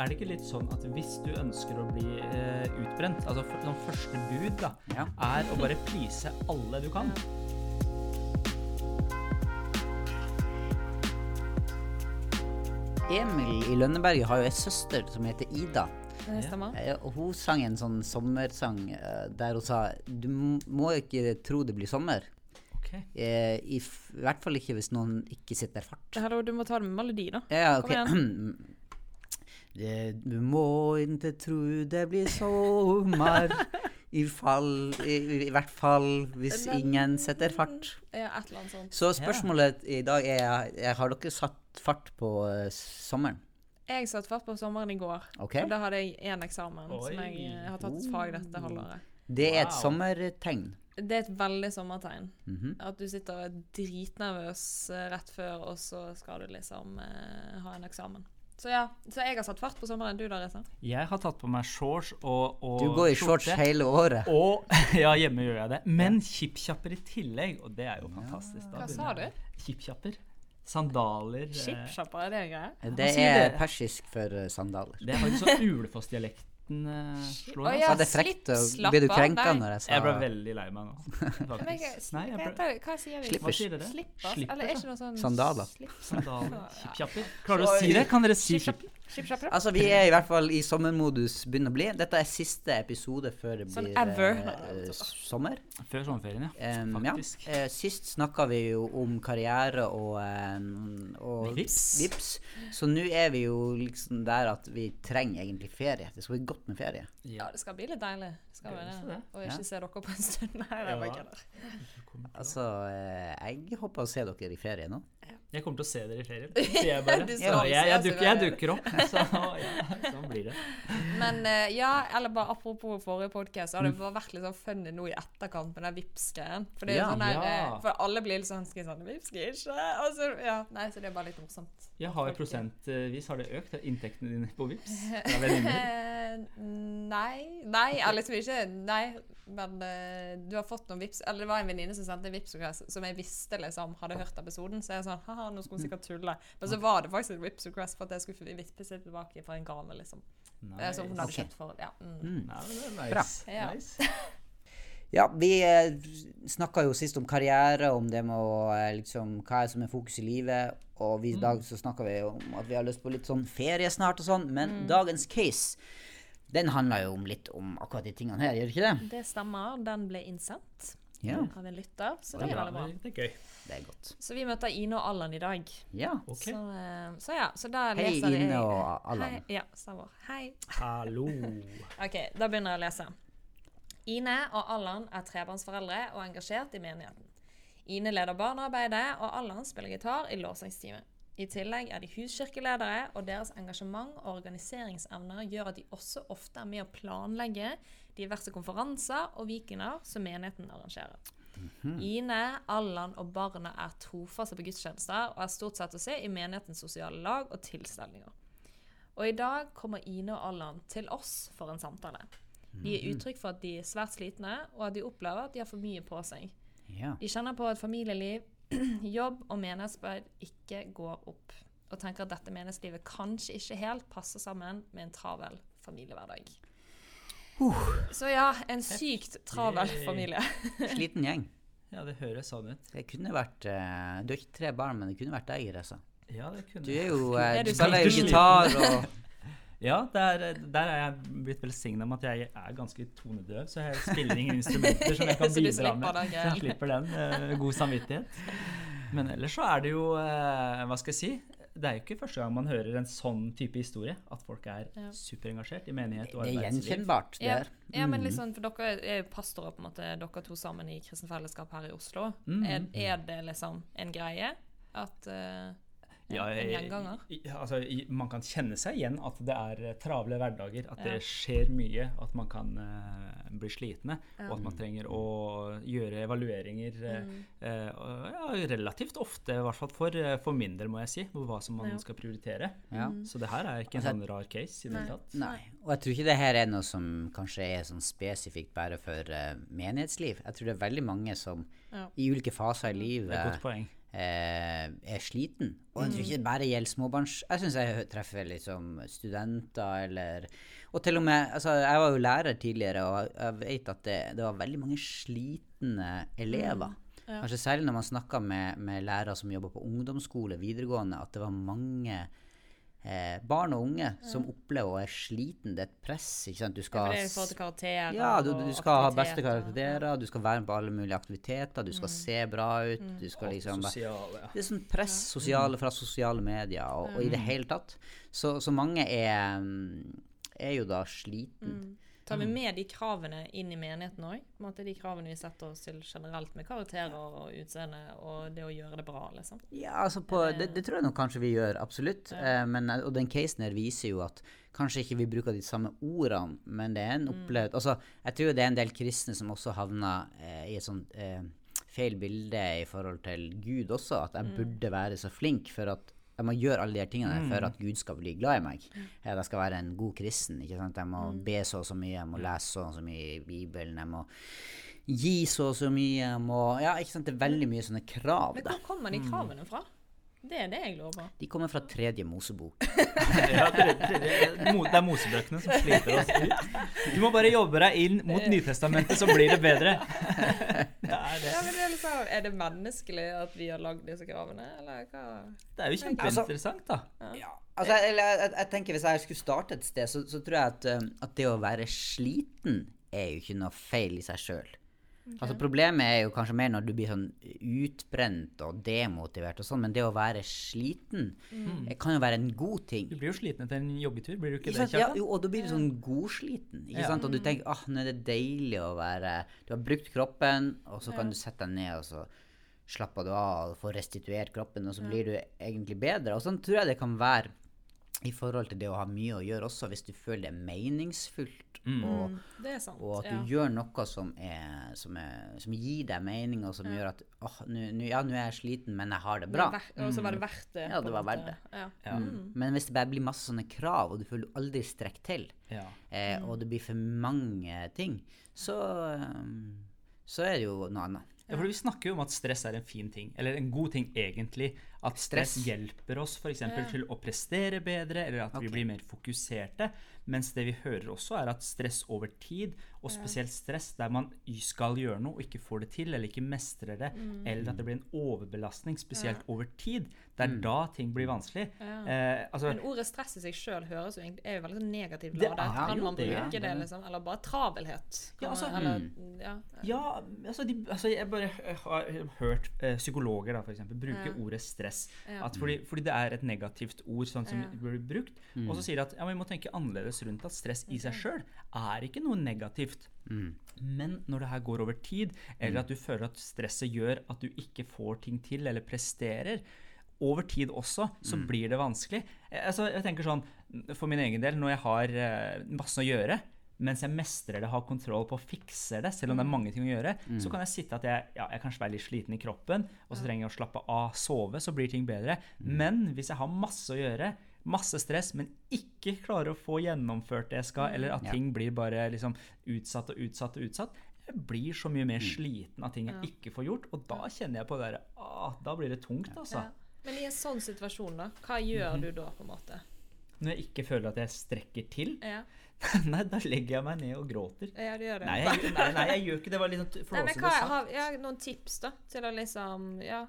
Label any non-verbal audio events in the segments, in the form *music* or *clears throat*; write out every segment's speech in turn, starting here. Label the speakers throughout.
Speaker 1: Er det ikke litt sånn at hvis du ønsker å bli eh, utbrent, altså noen sånn første bud da,
Speaker 2: Ja.
Speaker 1: er å bare please alle du kan?
Speaker 2: Emil i Lønneberget har jo ei søster som heter Ida.
Speaker 3: Stemmer.
Speaker 2: Eh, hun sang en sånn sommersang eh, der hun sa Du må ikke tro det blir sommer.
Speaker 1: Ok.
Speaker 2: Eh, I, f I hvert fall ikke hvis noen ikke sitter fart.
Speaker 3: Hallo, du må ta det med melodi, da.
Speaker 2: Ja,
Speaker 3: Kom
Speaker 2: ok. Det, *clears throat* du må ikke tro det blir sommer. *laughs* I, fall, i, I hvert fall hvis ingen setter fart.
Speaker 3: Ja, et eller annet sånt.
Speaker 2: Så spørsmålet i dag er, er Har dere satt fart på uh, sommeren?
Speaker 3: Jeg satte fart på sommeren i går.
Speaker 2: Okay.
Speaker 3: Og da hadde jeg én eksamen
Speaker 1: Oi.
Speaker 3: som jeg eh, har tatt et fag dette halvåret.
Speaker 2: Det er et
Speaker 1: Wow.
Speaker 2: sommertegn.
Speaker 3: Det er et veldig sommertegn.
Speaker 2: Mhm.
Speaker 3: At du sitter og er dritnervøs eh, rett før, og så skal du liksom uh, ha en eksamen. Så ja, så jeg har satt fart på sommeren. Du da, Reza?
Speaker 1: Jeg har tatt på meg shorts og, og
Speaker 2: Du går i shorts
Speaker 1: skjorte.
Speaker 2: hele året.
Speaker 1: Og *laughs* ja, hjemme gjør jeg det. Men kjippkjapper i tillegg, og det er jo fantastisk. Da
Speaker 3: Hva sa du?
Speaker 1: jeg- Kjippkjapper. Sandaler. eh,
Speaker 3: Chipshopper, er det en greie?
Speaker 2: Det er persisk for eh, sandaler.
Speaker 1: Det er faktisk sånn Ulefoss-dialekten uh, slår Oh,
Speaker 3: ja.
Speaker 2: Så det er frekt. Blir du krenka
Speaker 3: nei.
Speaker 2: når jeg sa
Speaker 1: Jeg ble veldig lei meg nå. *laughs*
Speaker 3: Men
Speaker 1: Faktisk. Nei, jeg
Speaker 3: hva,
Speaker 1: ble
Speaker 3: hva sier vi?
Speaker 1: Hva sier dere?
Speaker 3: Slippers? Eller er ikke noe sånn
Speaker 2: Sandaler.
Speaker 1: Kjippkjapper. Klarer du å si det? Kan dere si
Speaker 3: Chip-chap.
Speaker 2: Altså, vi er i hvert fall i sommermodus begynner å bli. Dette er siste episode før det blir eh, sommer.
Speaker 1: Før sommerferien, ja.
Speaker 2: Um, ja.
Speaker 1: Faktisk.
Speaker 2: Eh, sist snakka vi jo om karriere og, og
Speaker 1: Vips.
Speaker 2: vips. Så nå er vi jo liksom der at vi trenger egentlig ferie. Det skal bli godt med ferie.
Speaker 3: Ja, det skal bli litt deilig. Det skal være
Speaker 1: det
Speaker 3: det.
Speaker 1: det?
Speaker 3: Og ikke
Speaker 2: Ja.
Speaker 3: se dere på en stund. *laughs* Nei, det var ikke
Speaker 1: Ja.
Speaker 2: Altså, eh, jeg håper å se dere i ferie nå.
Speaker 1: Jeg kommer til å se dere i ferien. *laughs* jeg bare.
Speaker 3: Du
Speaker 1: Ja, jeg, jeg, dukker, jeg dukker opp, *laughs* så ja, sånn blir det.
Speaker 3: Men eh, ja, eller bare apropos forrige podcast, så har det bare vært litt sånn funny nå i etterkant med den Vipps-greien. For
Speaker 2: Ja.
Speaker 3: sånn eh, for alle blir litt sånn Skal jeg sånn Vipps skal jeg ikke? Altså, ja, nei, så det er bare litt morsomt.
Speaker 1: Jeg har prosentvis har det økt, inntektene dine på VIPS fra *laughs* venninner.
Speaker 3: Eh, nei. Nei, jeg liksom ikke Nei. Men uh, du har fått noen vips Eller det var en venninne som sendte en vips request som jeg visste liksom hadde hørt episoden. Så jeg sånn Haha, nå skulle hun sikkert tulle. Men så var det faktisk en vips request for at jeg skulle få VIPS tilbake for en gave, liksom. Nice. Som hun hadde kjøpt for Ja. Mm.
Speaker 2: Mm.
Speaker 1: Nei, nice. det er
Speaker 2: Bra.
Speaker 1: nice.
Speaker 3: Ja.
Speaker 1: nice. *laughs*
Speaker 2: Ja, vi eh, snakka jo sist om karriere, om det med å eh, liksom Hva er som er fokus i livet. Og vi, i dag så snakka vi om at vi har lyst på litt sånn ferie snart og sånn. Men dagens case, den handler jo om litt om akkurat de tingene her, gjør det ikke det?
Speaker 3: Det stemmer. Den ble innsendt
Speaker 2: Ja,
Speaker 3: av en lytter, så
Speaker 1: Det
Speaker 3: det
Speaker 1: er
Speaker 3: veldig
Speaker 1: bra. Det er gøy.
Speaker 2: det er godt.
Speaker 3: Så vi møter Ine og Allan i dag.
Speaker 2: Ja.
Speaker 1: Ok.
Speaker 3: Så, eh, så ja, så da
Speaker 2: Hei,
Speaker 3: leser jeg
Speaker 2: Ine og Allan.
Speaker 3: Hei, ja, stemmer. Hei.
Speaker 1: Hallo. *laughs*
Speaker 3: Ok, da begynner jeg å lese. Ine og Allan er trebarnsforeldre og engasjert i menigheten. Ine leder barnearbeidet, og Allan spiller gitar i lovsangsteamet. I tillegg er de huskirkeledere, og deres engasjement og organiseringsevner gjør at de også ofte er med å planlegge diverse konferanser og vikener som menigheten arrangerer. Ine, Allan og barna er trofaste på gudstjenester og er stort sett å se i menighetens sosiale lag og tilstelninger. Og i dag kommer Ine og Allan til oss for en samtale. De gir uttrykk for at de er svært slitne, og at de opplever at de har for mye på seg.
Speaker 2: Ja.
Speaker 3: De kjenner på at familieliv, *clears throat* jobb og menighetsarbeid ikke går opp, og tenker at dette menighetslivet kanskje ikke helt passer sammen med en travel familiehverdag. Så ja, en sykt travel familie. *laughs*
Speaker 2: Sliten gjeng.
Speaker 1: Ja, det høres sånn ut.
Speaker 2: Det kunne vært eh, Du har ikke tre barn, men det kunne vært deg, Reza.
Speaker 1: Ja, det kunne
Speaker 2: Du er jo eh, Du
Speaker 3: du
Speaker 2: spiller jo gitar og *laughs*
Speaker 1: Ja, der, der er jeg blitt velsigna med at jeg er ganske tonedøv, så jeg spiller ingen instrumenter som jeg kan *laughs* bidra
Speaker 3: slipper
Speaker 1: med.
Speaker 3: den
Speaker 1: Så jeg slipper den. Uh, God samvittighet. Men ellers så er det jo uh, Hva skal jeg si? Det er jo ikke første gang man hører en sånn type historie. At folk er
Speaker 3: Ja.
Speaker 1: superengasjert i menighet og arbeidsliv.
Speaker 2: Det er gjenkjennbart, det
Speaker 3: Ja, ja, men
Speaker 2: Mm.
Speaker 3: liksom, for dere er jo pastorer, på en måte, dere to sammen i Kristen Fellesskap her i Oslo.
Speaker 1: Mm.
Speaker 3: Er, er det liksom en greie at en,
Speaker 1: Ja,
Speaker 3: gjenganger?
Speaker 1: altså, man kan kjenne seg igjen at det er eh, travle hverdager, at
Speaker 3: Ja.
Speaker 1: det skjer mye, at man kan uh, bli slitne,
Speaker 3: Ja.
Speaker 1: og at man trenger å gjøre evalueringer eh,
Speaker 3: Mm.
Speaker 1: uh, ja, relativt ofte, i hvert fall for, for min del, må jeg si, hva som man
Speaker 3: Ja.
Speaker 1: skal prioritere.
Speaker 2: Ja.
Speaker 1: Så det her er ikke en
Speaker 2: Altså,
Speaker 1: sånn rar case i det hele tatt.
Speaker 2: Nei. Og jeg tror ikke det her er noe som kanskje er sånn spesifikt bare for uh, menighetsliv. Jeg tror det er veldig mange som
Speaker 3: Ja.
Speaker 2: i ulike faser i
Speaker 1: Det er et
Speaker 2: livet
Speaker 1: godt poeng.
Speaker 2: Er sliten. Og jeg tror ikke det bare gjelder småbarns... Jeg syns jeg treffer liksom studenter eller Og til og med altså Jeg var jo lærer tidligere, og jeg vet at det, det var veldig mange slitne elever. Kanskje særlig når man snakka med, med lærere som jobber på ungdomsskole, videregående, at det var mange eh, barn og unge som opplever å være sliten. Det er et press. ikke sant? Du skal
Speaker 3: karakterer
Speaker 2: ja, du, du
Speaker 3: og
Speaker 2: skal ha beste karakterer, du skal være med på alle mulige aktiviteter, du skal se bra ut. du skal liksom...
Speaker 1: Sosiale, ja.
Speaker 2: Det er sånn press sosiale, fra sosiale medier og, og i det hele tatt. Så, så mange er, mm, er jo da sliten.
Speaker 3: Tar vi med de kravene inn i menigheten òg? De kravene vi setter oss til generelt med karakterer og utseende og det å gjøre det bra, liksom?
Speaker 2: Ja, altså på, det, det tror jeg nok kanskje vi gjør, absolutt. Eh, men, og den casen her viser jo at kanskje ikke vi bruker de samme ordene, men det er en opplevd Altså, jeg tror det er en del kristne som også havner eh, i et sånt eh, feil bilde i forhold til Gud også, at jeg burde være så flink for at jeg må gjøre alle de tingene mm. for at Gud skal bli glad i meg. At jeg skal være en god kristen. ikke sant? Jeg må be så og så mye, jeg må lese så og så mye i Bibelen, jeg må gi så og så mye, jeg må Ja, ikke sant? Det er veldig mye sånne krav,
Speaker 3: Men hvor kommer de kravene fra? Det er det jeg lurer på.
Speaker 2: De kommer fra tredje Mosebok. *laughs*
Speaker 1: Ja, det, det, det, er Mosebøkene som sliter oss ut. Du må bare jobbe deg inn mot Nytestamentet, så blir det bedre. *laughs* Det er, det.
Speaker 3: Ja, men det er, liksom, er det menneskelig at vi har lagd disse gravene, eller hva?
Speaker 1: det er jo kjempeinteressant, da.
Speaker 2: Ja, altså, jeg, eller, jeg, jeg tenker Hvis jeg skulle starte et sted, så, så tror jeg at, um, at det å være sliten er jo ikke noe feil i seg sjøl. Altså, problemet er jo kanskje mer når du blir sånn utbrent og demotivert og sånn, men det å være sliten mm. kan jo være en god ting.
Speaker 1: Du blir jo sliten etter en joggetur, blir du ikke
Speaker 2: Ikke
Speaker 1: det,
Speaker 2: sant? Ja, jo, og da blir du sånn godsliten. Ikke
Speaker 1: Ja.
Speaker 2: sant? Og du tenker ah, nå er det deilig å være Du har brukt kroppen, og så kan du sette deg ned og så slapper du av og får restituert kroppen, og så blir du egentlig bedre. Og sånn tror jeg det kan være i forhold til det å ha mye å gjøre også, hvis du føler det er meningsfullt. Og,
Speaker 3: Det er sant.
Speaker 2: og at du
Speaker 3: ja.
Speaker 2: gjør noe som, er, som, er, som gir deg mening, og som gjør at oh, nu, nu, ja, nå er jeg sliten, men jeg har det bra.
Speaker 3: Det Og så var det verdt det.
Speaker 2: Ja, det var verdt det.
Speaker 3: Ja.
Speaker 1: Ja.
Speaker 2: Mm. Men hvis det bare blir masse sånne krav, og du føler du aldri strekker til,
Speaker 1: Ja.
Speaker 2: eh, og det blir for mange ting, så, så er det jo noe annet.
Speaker 1: Ja, for Vi snakker jo om at stress er en fin ting, eller en god ting egentlig. At stress,
Speaker 2: Stress.
Speaker 1: hjelper oss f.eks. til å prestere bedre, eller at vi blir mer fokuserte. Mens det vi hører også, er at stress over tid, og spesielt stress der man skal gjøre noe og ikke får det til, eller ikke mestrer det, eller at det blir en overbelastning, spesielt over tid, det er da ting blir vanskelig. Eh, altså,
Speaker 3: Men ordet stress i seg sjøl høres jo egentlig er jo veldig sånn negativt
Speaker 1: Det
Speaker 3: ladet. Kan man
Speaker 1: det,
Speaker 3: bruke
Speaker 1: ja.
Speaker 3: det, liksom? Eller bare travelhet?
Speaker 1: Ja, altså,
Speaker 3: man, eller, ja.
Speaker 1: Ja, altså, de, altså jeg bare har hørt eh, psykologer da, for eksempel, bruke
Speaker 3: Ja.
Speaker 1: ordet stress.
Speaker 3: Ja.
Speaker 1: At fordi, fordi det er et negativt ord sånn som
Speaker 3: Ja.
Speaker 1: blir brukt. Og så sier de at ja, vi må tenke annerledes rundt at stress i seg sjøl er ikke noe negativt. Men når det her går over tid, eller at du føler at stresset gjør at du ikke får ting til eller presterer, over tid også, så blir det vanskelig. Eh, Altså, jeg tenker sånn, For min egen del, når jeg har eh, masse å gjøre, mens jeg mestrer det, har kontroll på å fikse det, selv om det er mange ting å gjøre, så kan jeg sitte at jeg, ja, jeg kanskje være litt sliten i kroppen, og så trenger jeg å slappe av, sove, så blir ting bedre. Men hvis jeg har masse å gjøre, masse stress, men ikke klarer å få gjennomført det jeg skal, eller at
Speaker 2: Ja.
Speaker 1: ting blir bare liksom utsatt og utsatt og utsatt, jeg blir så mye mer sliten av ting jeg ikke får gjort, og da kjenner jeg på det der, ah, da blir det tungt, altså.
Speaker 3: Men i en sånn situasjon, da, hva gjør du da, på en måte?
Speaker 1: Når jeg ikke føler at jeg strekker til,
Speaker 3: Ja, *laughs*
Speaker 1: nei, da legger jeg meg ned og gråter.
Speaker 3: ja du gjør det.
Speaker 1: Nei, jeg, nei, nei, jeg gjør ikke det. var litt sånn *laughs* flåsete sagt.
Speaker 3: har, ja, noen tips da, til å liksom Ja,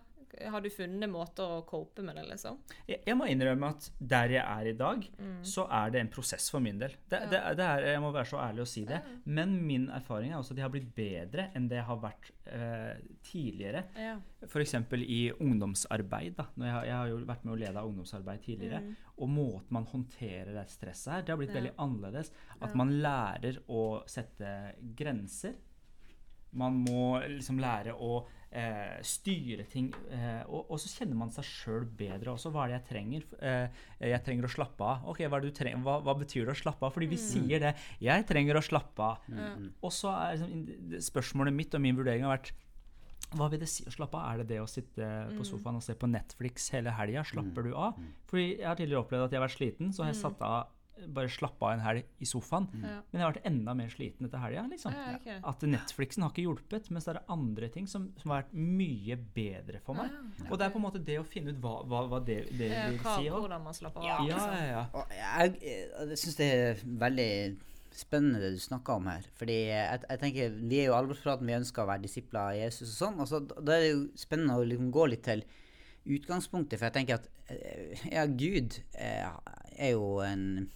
Speaker 3: har du funnet måter å cope med det, liksom?
Speaker 1: Jeg, jeg må innrømme at der jeg er i dag,
Speaker 3: Mm.
Speaker 1: så er det en prosess for min del. Det, det, det er, jeg må være så ærlig å si det. Men min erfaring er også at jeg har blitt bedre enn det jeg har vært eh, tidligere.
Speaker 3: Ja.
Speaker 1: F.eks. i ungdomsarbeid. Da. Jeg, jeg har jo vært med å lede ungdomsarbeid tidligere. Og måten man håndterer det stresset her, det har blitt
Speaker 3: Mm. Ja.
Speaker 1: veldig annerledes. At man lærer å sette grenser. Man må liksom lære å eh, styre ting. Eh, og, og så kjenner man seg sjøl bedre også. Hva er det jeg trenger? Eh, jeg trenger å slappe av. Ok, Hva, er det du? Hva, hva betyr det å slappe av? Fordi vi sier det. Jeg trenger å slappe av. Og så er liksom, spørsmålet mitt og min vurdering har vært hva vil det si å slappe av? Er det det å sitte på sofaen og se på Netflix hele helga? Slapper du av? Fordi jeg har tidligere opplevd at jeg har vært sliten, så har jeg satt av bare slappe av en helg i sofaen.
Speaker 3: Ja.
Speaker 1: Men jeg har vært enda mer sliten etter helga. Liksom.
Speaker 3: Ja, okay.
Speaker 1: At Netflixen har ikke hjulpet, mens det er andre ting som, som har vært mye bedre for meg.
Speaker 3: Ah,
Speaker 1: Og det er på en måte det å finne ut hva, hva, hva det, det
Speaker 3: Ja,
Speaker 1: vil si
Speaker 3: hvordan man slapper av.
Speaker 1: ja,
Speaker 3: liksom.
Speaker 1: ja.
Speaker 2: Og jeg, jeg syns det er veldig spennende det du snakker om her. Fordi jeg, jeg tenker, Vi er jo alvorspraten, vi ønsker å være disipler av Jesus og sånn. og så Da er det jo spennende å liksom gå litt til utgangspunktet. For jeg tenker at eh, ja, Gud eh, er jo en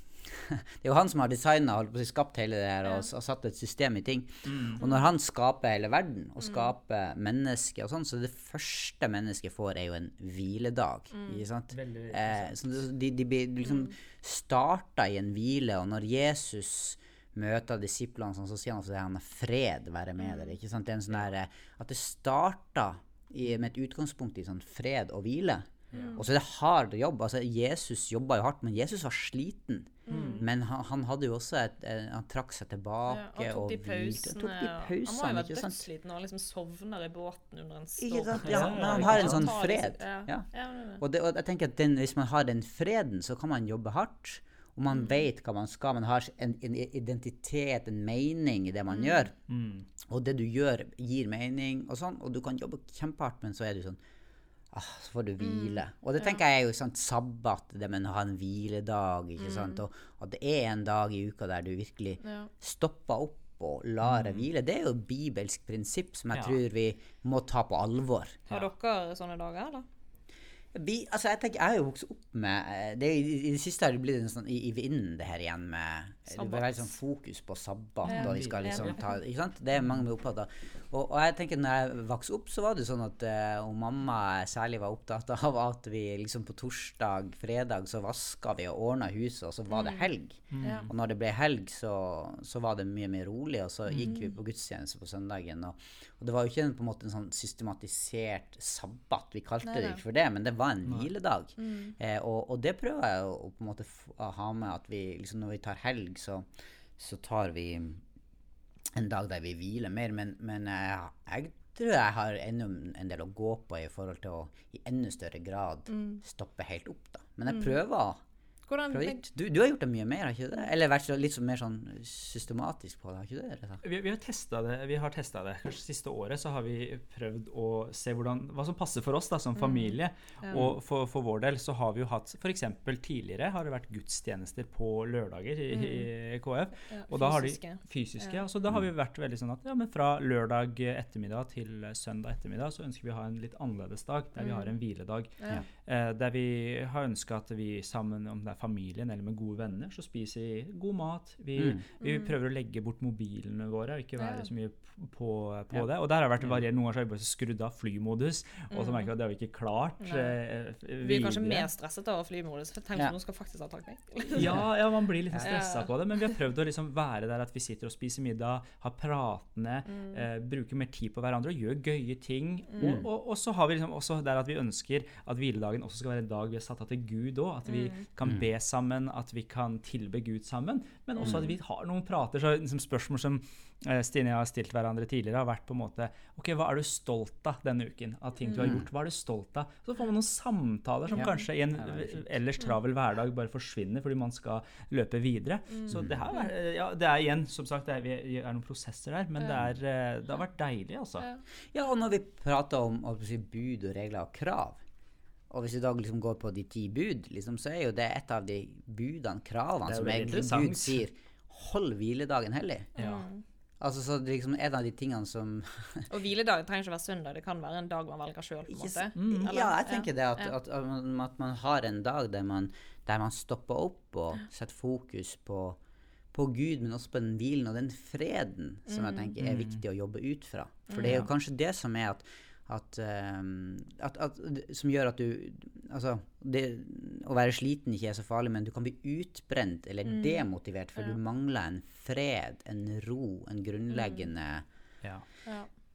Speaker 2: Det er jo han som har designa og skapt hele det her og, og satt et system i ting. Og når han skaper hele verden og skaper mennesker og sånn, så det første mennesket får, er jo en hviledag. ikke sant?
Speaker 1: Veldig
Speaker 2: Eh, så de, de blir liksom starta i en hvile, og når Jesus møter disiplene, sånn, så sier han at han har fred være med dere. ikke sant? Det er en sånn der, eh, At det starta i, med et utgangspunkt i sånn fred og hvile. Og så er det hard jobb. altså Jesus jobba jo hardt, men Jesus var sliten. Men han, han hadde jo også et, eh, Han trakk seg tilbake
Speaker 3: Ja, og tok de pausene.
Speaker 2: Tok de
Speaker 3: og- Han må jo
Speaker 2: pausene,
Speaker 3: være dødssliten og liksom sovner i båten under en storm.
Speaker 2: Ja,
Speaker 1: Ja,
Speaker 2: men han har en sånn fred. Og, det, og jeg tenker at den, hvis man har den freden, så kan man jobbe hardt. Og man vet hva man skal. Man har en, en identitet, en mening i det man gjør. Og det du gjør, gir mening og sånn. Og du kan jobbe kjempehardt, men så er du sånn Så får du hvile. Og det tenker jeg er jo sant, sabbat, det med å ha en hviledag. ikke sant? Og at det er en dag i uka der du virkelig
Speaker 3: Ja.
Speaker 2: stopper opp og lar deg hvile. Det er jo et bibelsk prinsipp som jeg
Speaker 1: Ja.
Speaker 2: tror vi må ta på alvor.
Speaker 3: Har dere sånne dager, eller?
Speaker 2: Vi, altså jeg tenker, jeg har jo vokst opp med eh, det, er i, I det siste har det blitt en sånn, i, i vinden det her igjen med Det
Speaker 3: Sabbat.
Speaker 2: blir veldig sånn fokus på sabbat,
Speaker 3: Ja.
Speaker 2: og vi skal liksom
Speaker 3: Ja.
Speaker 2: ta ikke sant? Det er mange vi er opptatt av. Og, og jeg tenker når jeg vokste opp, så var det sånn at uh, og mamma særlig var opptatt av at vi liksom på torsdag, fredag, så vaska vi og ordna huset, og så var det helg.
Speaker 3: Mm.
Speaker 2: Og når det ble helg, så, så var det mye mer rolig, og så gikk vi på gudstjeneste på søndagen. Og, og det var jo ikke en, på en måte en sånn systematisert sabbat, vi kalte det ikke for det, men det var en hviledag. Eh, og, og det prøver jeg å, å på en måte f ha med, at vi liksom når vi tar helg, så, så tar vi en dag der vi hviler mer, men, men jeg, jeg tror jeg har ennå en del å gå på i forhold til å i enda større grad stoppe helt opp, da. Men jeg prøver.
Speaker 3: Hvordan.
Speaker 2: Du, du har gjort det mye mer, har ikke det? Eller vært litt så mer sånn systematisk på det, har ikke det? Eller?
Speaker 1: Vi, vi har testa det. Vi har det. Kanskje Siste året så har vi prøvd å se hvordan, hva som passer for oss da, som familie. Og for, for vår del så har vi jo hatt f.eks. tidligere har det vært gudstjenester på lørdager i, i KF.
Speaker 3: Ja,
Speaker 1: og da har de
Speaker 3: fysiske. Ja.
Speaker 1: Ja. Så da har vi vært veldig sånn at ja, men fra lørdag ettermiddag til søndag ettermiddag så ønsker vi å ha en litt annerledes dag, der vi har en hviledag.
Speaker 3: Ja.
Speaker 1: Eh, der vi har ønska at vi sammen, om det er familien eller med gode venner, så spiser vi god mat. Vi, vi prøver å legge bort mobilene våre og ikke være så mye på, på det. Og der har det vært variert. Noen ganger så har vi bare skrudd av flymodus, og så merker vi at det har vi ikke klart. Eh,
Speaker 3: Vi er kanskje mer stresset av flymodus. Tenk
Speaker 2: Ja.
Speaker 3: noen skal faktisk ha takning. *laughs*
Speaker 1: Ja, ja, man blir litt stressa
Speaker 3: Ja.
Speaker 1: på det, men vi har prøvd å liksom være der at vi sitter og spiser middag, har pratende,
Speaker 3: Mm.
Speaker 1: eh, bruker mer tid på hverandre og gjør gøye ting. Og, og, og så har vi liksom også der at vi ønsker at hviledagen også skal være en dag vi har satt av til Gud òg. At vi
Speaker 3: Mm.
Speaker 1: kan be sammen, at vi kan tilbe Gud sammen. Men også at vi har noen prater. Så liksom spørsmål som eh, Stine og jeg har stilt hverandre tidligere, har vært på en måte OK, hva er du stolt av denne uken? Av ting du har gjort. Hva er du stolt av? Så får man noen samtaler som
Speaker 2: Ja.
Speaker 1: kanskje i en ellers travel hverdag bare forsvinner fordi man skal løpe videre. Så det her er, ja, det er igjen, som sagt, det er, vi er noen prosesser der, men det, er, eh, det har vært deilig, altså.
Speaker 3: Ja.
Speaker 2: Og når vi prater om si, bud og regler og krav, og hvis vi da liksom går på de ti bud, liksom, så er jo det et av de budene, kravene, som egentlig. Gud sier hold hviledagen hellig.
Speaker 1: Ja.
Speaker 2: Altså, så det er liksom en av de tingene som *laughs*
Speaker 3: Og hviledagen trenger ikke være søndag. Det kan være en dag man velger sjøl.
Speaker 2: en
Speaker 3: måte.
Speaker 2: s- Ja, jeg tenker det at, at, at, man, at man har en dag der man, der man stopper opp og setter fokus på, på Gud, men også på den hvilen og den freden som jeg tenker er viktig å jobbe ut fra. For det er jo kanskje det som er at at, ehm, at, at, som gjør at du Altså, det, å være sliten ikke er så farlig, men du kan bli utbrent eller demotivert, for du mangler en fred, en ro, en grunnleggende
Speaker 1: mm.
Speaker 3: Ja.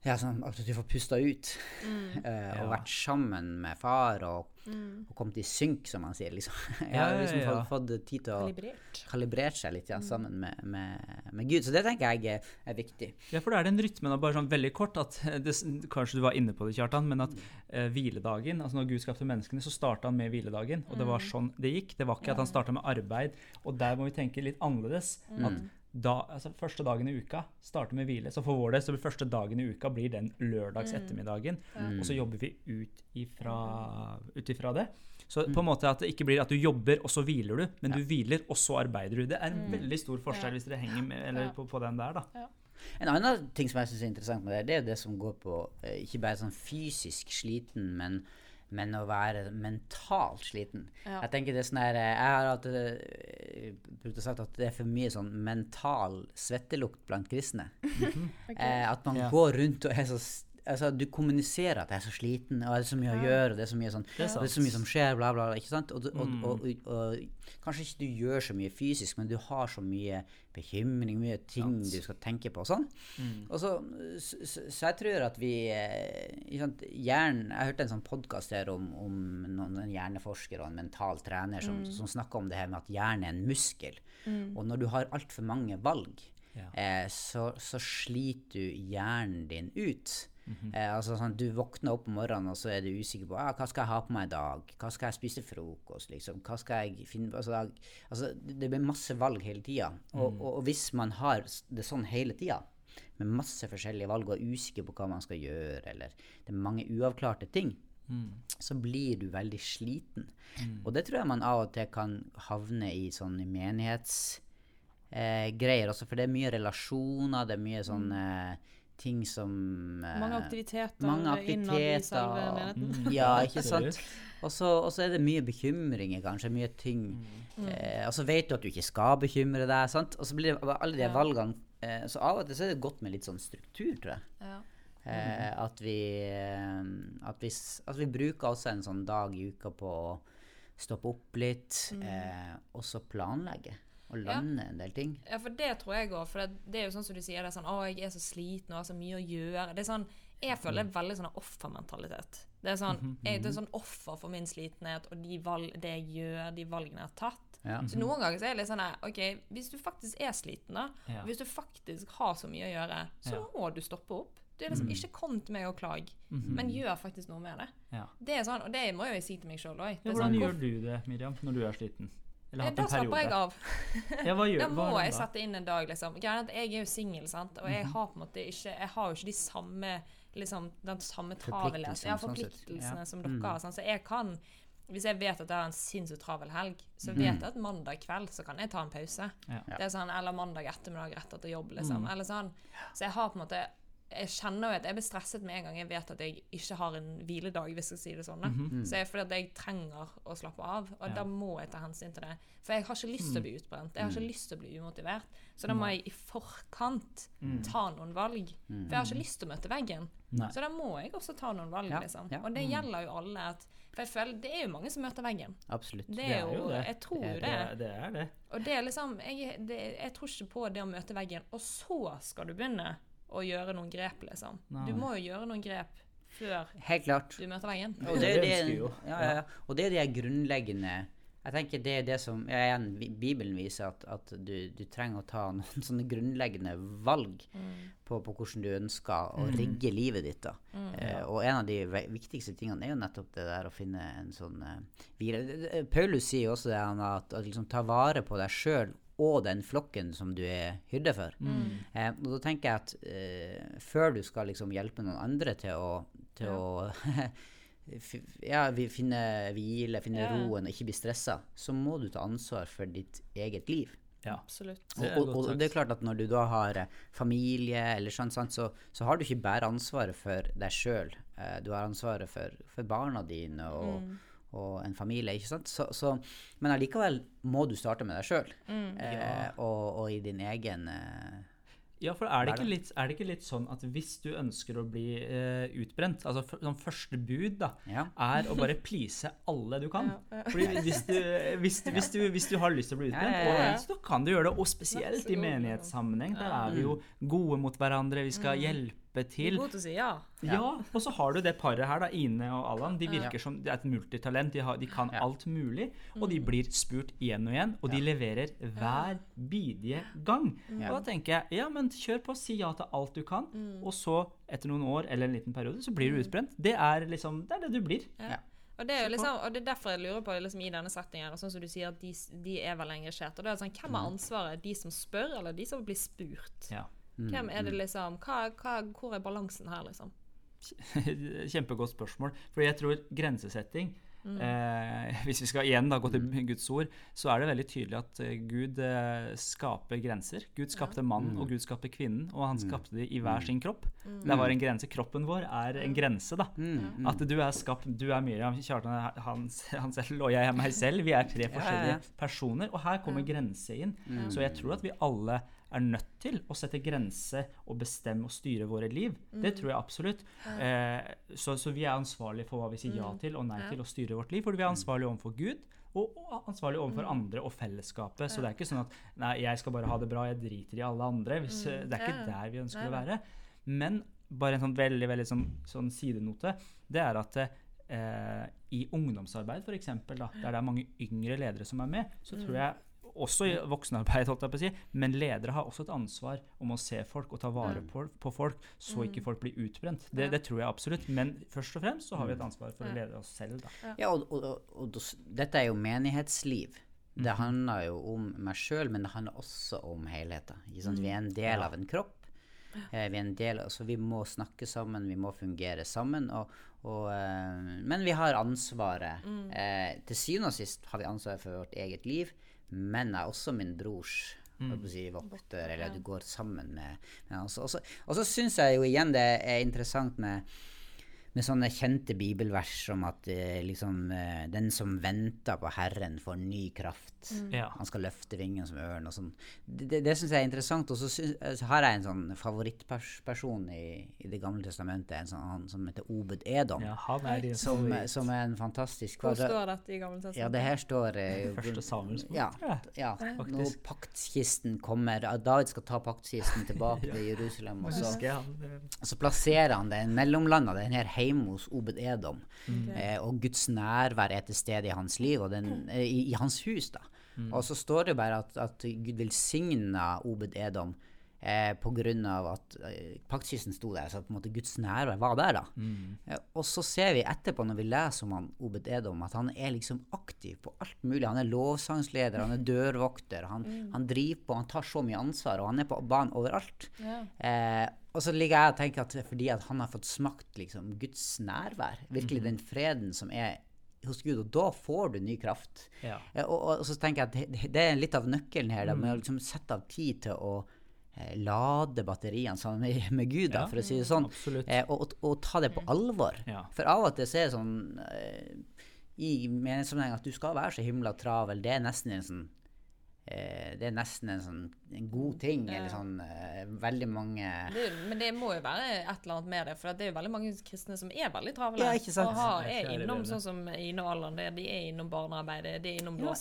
Speaker 2: Ja, sånn at du får pusta ut.
Speaker 3: Mm. *laughs*
Speaker 2: eh, og
Speaker 1: Ja.
Speaker 2: vært sammen med far og, og kommet i synk, som man sier. liksom. *laughs* Jeg
Speaker 1: Ja,
Speaker 2: har
Speaker 1: ja,
Speaker 2: liksom
Speaker 1: ja.
Speaker 2: fått, fått tid til å
Speaker 3: Kalibrert.
Speaker 2: kalibrert seg litt ja, sammen med, med, med Gud. Så det tenker jeg er, er viktig.
Speaker 1: Ja, for da er den rytmen, og bare sånn veldig kort, at *laughs* det, kanskje du var inne på det, Kjartan, men at eh, hviledagen, altså når Gud skapte menneskene, så starta han med hviledagen, og det var sånn det gikk. Det var ikke at han starta med arbeid, og der må vi tenke litt annerledes. At da, altså første dagen i uka starter med hvile, så for vår del så blir første dagen i uka blir den lørdags ettermiddagen, og så jobber vi ut ifra, det. Så på en måte at det ikke blir at du jobber, og så hviler du, men du hviler, og så arbeider du. Det er en veldig stor forskjell hvis dere henger med, eller
Speaker 3: Ja.
Speaker 1: på, på den der, da.
Speaker 2: En annen ting som jeg syns er interessant med det, det er det som går på eh, ikke bare sånn fysisk sliten, men, men å være mentalt sliten.
Speaker 3: Ja.
Speaker 2: Jeg tenker det er sånn her eh, Jeg har hatt eh, brukt å sagt at det er for mye sånn mental svettelukt blant kristne. *laughs* eh, at man
Speaker 1: Ja.
Speaker 2: går rundt og er så Altså, du kommuniserer at jeg er så sliten, og det er så mye å gjøre, og det er så mye sånn
Speaker 1: Det er
Speaker 2: så mye som skjer, bla, bla. Ikke sant? Og, og,
Speaker 1: Mm.
Speaker 2: og, og, og, kanskje ikke du gjør så mye fysisk, men du har så mye bekymring, mye ting du skal tenke på og sånn.
Speaker 1: Mm.
Speaker 2: Og så, så, så- jeg tror at vi eh, sant, hjernen, Jeg hørte en sånn podkast her om, om noen, en hjerneforsker og en mental trener som, som snakka om det her med at hjernen er en muskel. Og når du har altfor mange valg,
Speaker 1: Ja.
Speaker 2: eh, så, så sliter du hjernen din ut. Eh, altså sånn, Du våkner opp om morgenen og så er du usikker på ah, hva skal jeg ha på meg i dag. Hva skal jeg spise til frokost? liksom, hva skal jeg finne på? Altså, altså, det blir masse valg hele tida. Og, og, og hvis man har det sånn hele tida, med masse forskjellige valg og er usikker på hva man skal gjøre, eller det er mange uavklarte ting, så blir du veldig sliten. Og det tror jeg man av og til kan havne i sånn menighetsgreier eh, greier for det er mye relasjoner, det er mye sånn eh, ting som eh,
Speaker 3: Mange aktiviteter
Speaker 2: mange
Speaker 3: innad i selve menigheten.
Speaker 2: Ja, ikke sant? Og så, er det mye bekymringer, kanskje. Mye ting. Eh, og så vet du at du ikke skal bekymre deg. sant? Og så blir det alle de
Speaker 3: Ja.
Speaker 2: valgene eh, Så av og til så er det godt med litt sånn struktur, tror jeg.
Speaker 3: Ja.
Speaker 2: Eh, at, vi, eh, at, vi, at vi bruker også en sånn dag i uka på å stoppe opp litt, eh, og så planlegge. Og
Speaker 3: Ja.
Speaker 2: lande en del ting.
Speaker 3: Ja, for det tror jeg òg. For det, det er jo sånn som du sier, det er sånn 'Å, jeg er så sliten og har så mye å gjøre'. Det er sånn, Jeg føler det er veldig sånn offermentalitet. Det er sånn, jeg, det er sånn offer for min slitenhet og de valg, det jeg gjør, de valgene jeg har tatt.
Speaker 2: Ja.
Speaker 3: Så noen ganger så er det litt sånn OK, hvis du faktisk er sliten, da,
Speaker 1: Ja.
Speaker 3: hvis du faktisk har så mye å gjøre, så
Speaker 1: Ja.
Speaker 3: må du stoppe opp. Du er liksom ikke kom til meg og klag, men gjør faktisk noe med det.
Speaker 1: Ja.
Speaker 3: Det er sånn, og det må jo jeg si til meg sjøl òg.
Speaker 1: Ja, hvordan gjør du det, Miriam, når du er sliten? Eller
Speaker 3: Da slapper jeg av. *laughs*
Speaker 1: Ja, gjør
Speaker 3: Da må
Speaker 1: er
Speaker 3: jeg sette inn en dag, liksom. Er jeg er jo singel, sant, og
Speaker 1: Mhm.
Speaker 3: jeg har på en måte ikke Jeg har jo ikke de samme liksom, den samme travelheten, ja,
Speaker 2: Forpliktelsene, sånn
Speaker 3: forpliktelsene
Speaker 2: Ja.
Speaker 3: som dere har. Sånn. Så jeg kan Hvis jeg vet at jeg har en sinnssykt travel helg, så
Speaker 1: Mm.
Speaker 3: vet jeg at mandag kveld så kan jeg ta en pause.
Speaker 1: Ja.
Speaker 3: Det er sånn, Eller mandag ettermiddag rett etter jobb, liksom. Eller sånn. Så jeg har på en måte jeg kjenner jo at jeg blir stresset med en gang jeg vet at jeg ikke har en hviledag, hvis jeg skal si det sånn. da. Så jeg, fordi at jeg trenger å slappe av, og
Speaker 1: Mhm. Ja. Mm.
Speaker 3: da må jeg ta hensyn til det. For jeg har ikke lyst til å bli utbrent. Jeg har ikke lyst til å bli umotivert. Så da må jeg i forkant
Speaker 1: Mm.
Speaker 3: ta noen valg. For jeg har ikke lyst til å møte veggen.
Speaker 1: Nei.
Speaker 3: Så da må jeg også ta noen valg,
Speaker 2: Ja,
Speaker 3: liksom.
Speaker 2: ja.
Speaker 3: Og det gjelder jo alle. At, for jeg føler, det er jo mange som møter veggen.
Speaker 2: Absolutt.
Speaker 3: Det er jo,
Speaker 1: det.
Speaker 3: Jeg tror
Speaker 1: Det,
Speaker 3: det.
Speaker 1: er- det er det.
Speaker 3: Og det er liksom jeg, det, jeg tror ikke på det å møte veggen, og så skal du begynne å gjøre noen grep, liksom.
Speaker 1: Nei.
Speaker 3: Du må jo gjøre noen grep før
Speaker 2: Helt klart.
Speaker 3: du møter veggen.
Speaker 2: Og det,
Speaker 1: Det
Speaker 2: det, ja, ja, ja. Og det er de grunnleggende Jeg tenker det er det som ja, igjen, Bibelen viser at, at du, du trenger å ta *laughs* noen sånne grunnleggende valg på, på hvordan du ønsker å rigge livet ditt. da. Eh, og en av de viktigste tingene er jo nettopp det der å finne en sånn eh, hvile. Det- det- Paulus sier jo også det han, at, at liksom ta vare på deg sjøl og den flokken som du er hyrde for. Eh, og da tenker jeg at eh, før du skal liksom hjelpe noen andre til å, til å *laughs* ja, finne hvile, finne
Speaker 3: Ja.
Speaker 2: roen og ikke bli stressa, så må du ta ansvar for ditt eget liv.
Speaker 1: Ja.
Speaker 3: Absolutt.
Speaker 2: Og, og, og det er klart at når du da har eh, familie, eller sånn, sånn så, så har du ikke bare ansvaret for deg sjøl. Eh, du har ansvaret for, for barna dine og,
Speaker 3: Mm.
Speaker 2: Og en familie. ikke sant? Så, så, men allikevel må du starte med deg sjøl,
Speaker 3: Mm.
Speaker 2: eh, og, og i din egen eh,
Speaker 1: Ja, for er det, ikke litt, er det ikke litt sånn at hvis du ønsker å bli eh, utbrent altså sånn Første bud da,
Speaker 2: Ja.
Speaker 1: er å bare please alle du kan. *laughs*
Speaker 3: Ja, ja.
Speaker 1: Fordi hvis du, hvis, du, hvis, du, hvis du har lyst til å bli utbrent,
Speaker 2: ja, ja.
Speaker 1: og så kan du gjøre det. Og spesielt i menighetssammenheng. Der er vi jo gode mot hverandre. Vi skal hjelpe hjelpe til.
Speaker 3: er god til å si ja.
Speaker 1: Ja, og så har du det paret her, da, Ine og Allan. De virker som det er et multitalent. De, har, de kan
Speaker 2: Ja.
Speaker 1: alt mulig. Og de blir spurt igjen og igjen, og de leverer hver bidige gang.
Speaker 2: Ja.
Speaker 1: Og da tenker jeg ja, men kjør på, si ja til alt du kan. Og så, etter noen år eller en liten periode, så blir du utbrent. Det er liksom Det er det du blir.
Speaker 2: Ja.
Speaker 3: Og det, er jo liksom, og det er derfor jeg lurer på liksom, i denne settingen, sånn som du sier at de, de er vel engasjert. Og det er sånn, Hvem har ansvaret? De som spør, eller de som blir spurt?
Speaker 1: Ja.
Speaker 3: Hvem er det liksom, hva, hva, Hvor er balansen her, liksom? *laughs*
Speaker 1: Kjempegodt spørsmål. For jeg tror grensesetting
Speaker 3: Mm.
Speaker 1: eh, *laughs* Hvis vi skal igjen da gå til Guds ord, så er det veldig tydelig at eh, Gud eh, skaper grenser. Gud skapte mannen, og Gud skapte kvinnen, og han skapte de i hver sin kropp.
Speaker 3: Mm.
Speaker 1: Det var en grense. Kroppen vår er en grense, da.
Speaker 2: Mm,
Speaker 1: At du er skapt Du er Miriam, Kjartan han, han selv, og jeg er meg selv. Vi er tre forskjellige personer, og her kommer grense inn. Så jeg tror at vi alle er nødt til å sette grense og bestemme og styre våre liv. Det tror jeg absolutt. Eh, så, så vi er ansvarlige for hva vi sier ja til og nei til å styre vårt liv. For vi er ansvarlige overfor Gud. Og, ansvarlig overfor andre og fellesskapet. Så det er ikke sånn at nei, jeg skal bare ha det bra, jeg driter i alle andre. Hvis, eh, Det er ikke der vi ønsker å være. Men bare en sånn veldig veldig sånn, sånn sidenote, det er at eh, i ungdomsarbeid f.eks., der det er mange yngre ledere som er med, så tror jeg også i voksenarbeid, holdt jeg på å si, men ledere har også et ansvar om å se folk og ta vare på, på folk, så ikke folk blir utbrent. Det, det tror jeg absolutt. Men først og fremst så har vi et ansvar for å lede oss selv, da.
Speaker 2: Ja, og, og, og, og dette er jo menighetsliv. Det handler jo om meg sjøl, men det handler også om helheten. Ikke sant? Vi er en del av en kropp. Eh, vi er en del, altså vi må snakke sammen, vi må fungere sammen. Og, og, eh, men vi har ansvaret. Eh, til syvende og sist har vi ansvaret for vårt eget liv, men jeg er også min brors mm. si, vokter, eller du går sammen med, med. Og så- syns jeg jo igjen det er interessant med med sånne kjente bibelvers som at eh, liksom, eh, den som venter på Herren, får ny kraft.
Speaker 1: Ja.
Speaker 2: Han skal løfte vingen som ørn og sånn. Det, det, det syns jeg er interessant. Og så, eh, har jeg en sånn favorittperson i, i Det gamle testamentet, en sånn, han som heter Obed Edom.
Speaker 1: Ja, han er din
Speaker 2: Som, som er en fantastisk
Speaker 3: Hvor står dette i Gamle testamentet?
Speaker 2: Ja, det her står eh, *laughs*
Speaker 1: Første Samuels bok,
Speaker 2: Ja, ja. Når paktskisten kommer David skal ta paktskisten tilbake *laughs* til Jerusalem. Og så, så plasserer han den mellomlanda den her hjemme hos Obed Edom.
Speaker 1: Mm.
Speaker 2: Eh, og Guds nærvær er til stede i hans liv, og den, eh, i, i hans hus. da.
Speaker 1: Mm.
Speaker 2: Og så står det bare at, at Gud velsigna Obed Edom eh, av at eh, paktkysten sto der, så på en måte Guds nærvær var der. da.
Speaker 1: Mm.
Speaker 2: Eh, og så ser vi etterpå, når vi leser om han, Obed Edom, at han er liksom aktiv på alt mulig. Han er lovsangsleder, han er *laughs* dørvokter, han, han driver på, han tar så mye ansvar, og han er på banen overalt.
Speaker 3: Ja.
Speaker 2: Eh, og så ligger jeg og tenker at det er fordi at han har fått smakt liksom, Guds nærvær, virkelig den freden som er hos Gud, og da får du ny kraft.
Speaker 1: Ja.
Speaker 2: Eh, og, og, og så tenker jeg at det, det er litt av nøkkelen her, da, med å liksom sette av tid til å lade batteriene sammen med, *laughs* med Gud, da,
Speaker 1: Ja,
Speaker 2: for å si det sånn. Eh, og, og, og ta det på alvor.
Speaker 1: Ja.
Speaker 2: For av og til så er det sånn eh, i meningssammenheng at du skal være så himla travel. Det er nesten en sånn eh, Det er nesten en sånn en god ting, eller sånn eh, veldig mange
Speaker 3: Det, men det må jo være et eller annet med det, for det er jo veldig mange kristne som er veldig travle.
Speaker 2: Ja, ikke sant?
Speaker 3: Og har, er innom
Speaker 1: det.
Speaker 3: sånn som og Allan, de er innom barnearbeidet, de er innom
Speaker 2: Ja,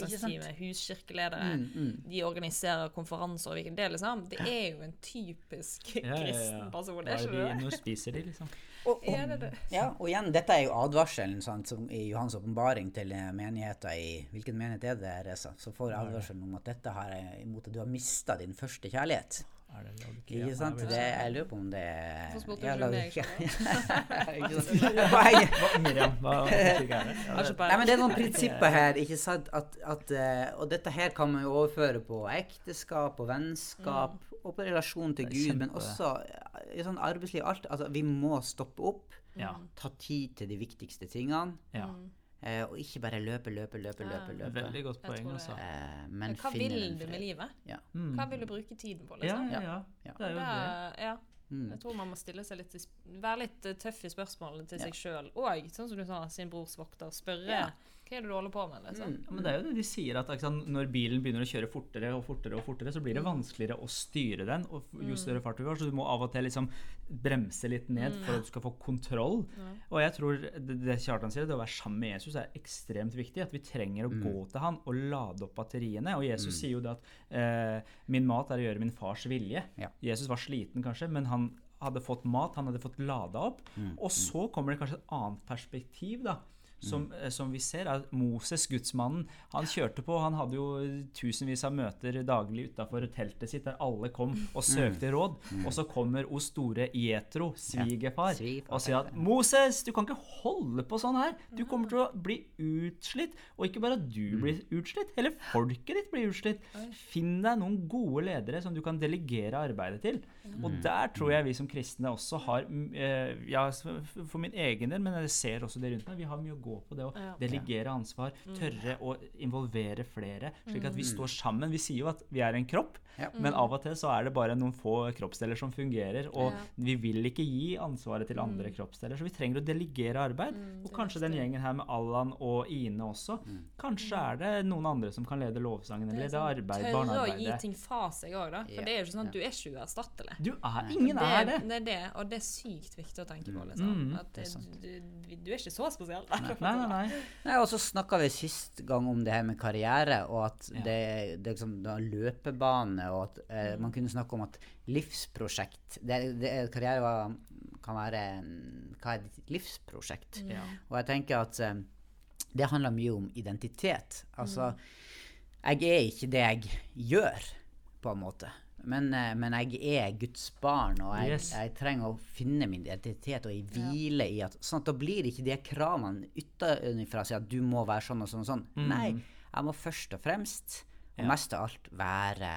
Speaker 3: huskirkeledere,
Speaker 2: Mm,
Speaker 3: de organiserer konferanser og hvilken del, liksom. Det er jo en typisk
Speaker 1: Ja, ja, ja.
Speaker 3: kristen person, er
Speaker 1: er
Speaker 3: ikke det?
Speaker 1: når spiser de, liksom?
Speaker 2: Og, og,
Speaker 3: Er det det?
Speaker 2: ja, og igjen, dette er jo advarselen sant, som i Johans åpenbaring til eh, menigheter i Hvilken menighet er det, Reza? Så får advarselen om at dette har jeg imot at du har mista din første kjærlighet.
Speaker 1: Er det Laodikea?
Speaker 2: Ikke sant? Det, jeg lurer på om det
Speaker 3: spurte
Speaker 2: Ja,
Speaker 3: du *laughs* ikke *laughs*
Speaker 1: Miriam, hva?
Speaker 2: Nei, men det er noen prinsipper her, ikke sant? At, at, eh, og dette her kan man jo overføre på ekteskap og vennskap og på relasjon til Gud, men også eh, i sånn arbeidsliv. Alt, altså, vi må stoppe opp,
Speaker 1: Ja.
Speaker 2: ta tid til de viktigste tingene,
Speaker 1: ja.
Speaker 2: Eh, og ikke bare løpe, løpe, løpe, løpe. løpe.
Speaker 1: Veldig godt poeng, altså.
Speaker 2: Eh, men
Speaker 3: hva vil du med livet?
Speaker 2: Ja.
Speaker 1: Mm.
Speaker 3: Hva vil du bruke tiden på, liksom?
Speaker 1: ja, ja.
Speaker 2: Ja.
Speaker 1: Det er jo det.
Speaker 3: Ja.
Speaker 2: Mm.
Speaker 3: Jeg tror man må stille seg litt være litt eh, tøff i spørsmålene til
Speaker 2: Ja.
Speaker 3: seg sjøl. Og sånn som du sa, sin brors vokter. Spørre
Speaker 2: Ja.
Speaker 3: Hva er det du holder på med. liksom.
Speaker 2: Mm.
Speaker 1: Ja, men det er jo det de sier, at ikke sant, når bilen begynner å kjøre fortere og fortere, og fortere, så blir det vanskeligere å styre den. og Jo større fart du har, så du må av og til liksom bremse litt ned for at du skal få kontroll. Og jeg tror det, det Kjartan sier, det å være sammen med Jesus er ekstremt viktig. At vi trenger å gå til han og lade opp batteriene. Og Jesus sier jo det at eh, min mat er å gjøre min fars vilje.
Speaker 2: Ja.
Speaker 1: Jesus var sliten kanskje, men han hadde fått mat, han hadde fått lada opp. Og så kommer det kanskje et annet perspektiv, da. Som, eh, som vi ser, er Moses, gudsmannen, han kjørte på. Han hadde jo tusenvis av møter daglig utafor teltet sitt der alle kom og søkte råd. Og så kommer O store Jetro, svigerfar,
Speaker 2: svigerfar,
Speaker 1: og sier at 'Moses, du kan ikke holde på sånn her. Du kommer til å bli utslitt.' Og ikke bare at du blir utslitt, hele folket ditt blir utslitt. Finn deg noen gode ledere som du kan delegere arbeidet til. Og der tror jeg vi som kristne også har mm, eh, Ja, for min egen del, men jeg ser også det rundt meg, vi har mye å gå på det
Speaker 3: Ja.
Speaker 1: delegere ansvar, tørre å involvere flere, slik at vi står sammen. Vi sier jo at vi er en kropp,
Speaker 2: Ja.
Speaker 1: men av og til så er det bare noen få kroppsdeler som fungerer, og
Speaker 3: Ja.
Speaker 1: vi vil ikke gi ansvaret til andre kroppsdeler, så vi trenger å delegere arbeid. og
Speaker 3: er
Speaker 1: kanskje den gjengen her med Allan og Ine også. Kanskje er det noen andre som kan lede lovsangen eller lede arbeid,
Speaker 3: Tørre å gi ting fra seg òg, da. For
Speaker 2: Ja.
Speaker 3: det er jo ikke sånn at du er ikke uerstattelig.
Speaker 1: Du er Ingen
Speaker 3: det,
Speaker 1: er det.
Speaker 3: det er det, og det er sykt viktig å tenke på. liksom.
Speaker 1: Mm,
Speaker 3: at
Speaker 2: det
Speaker 3: du, du er ikke så spesiell.
Speaker 1: Nei, nei, nei.
Speaker 2: Nei, og så snakka vi sist gang om det her med karriere, og at
Speaker 1: Ja.
Speaker 2: det, det liksom, det løpebane, og at eh, man kunne snakke om at livsprosjekt det, det, Karriere var, kan være Hva er ditt livsprosjekt?
Speaker 1: Ja.
Speaker 2: Og jeg tenker at eh, det handler mye om identitet. Altså, jeg er ikke det jeg gjør, på en måte. Men, eh, men jeg er Guds barn, og jeg,
Speaker 1: Yes.
Speaker 2: jeg trenger å finne min identitet og jeg hvile i at Sånn at da blir ikke de kravene utenfra si at du må være sånn og sånn og sånn. Nei, jeg må først og fremst, og
Speaker 1: Ja.
Speaker 2: mest av alt, være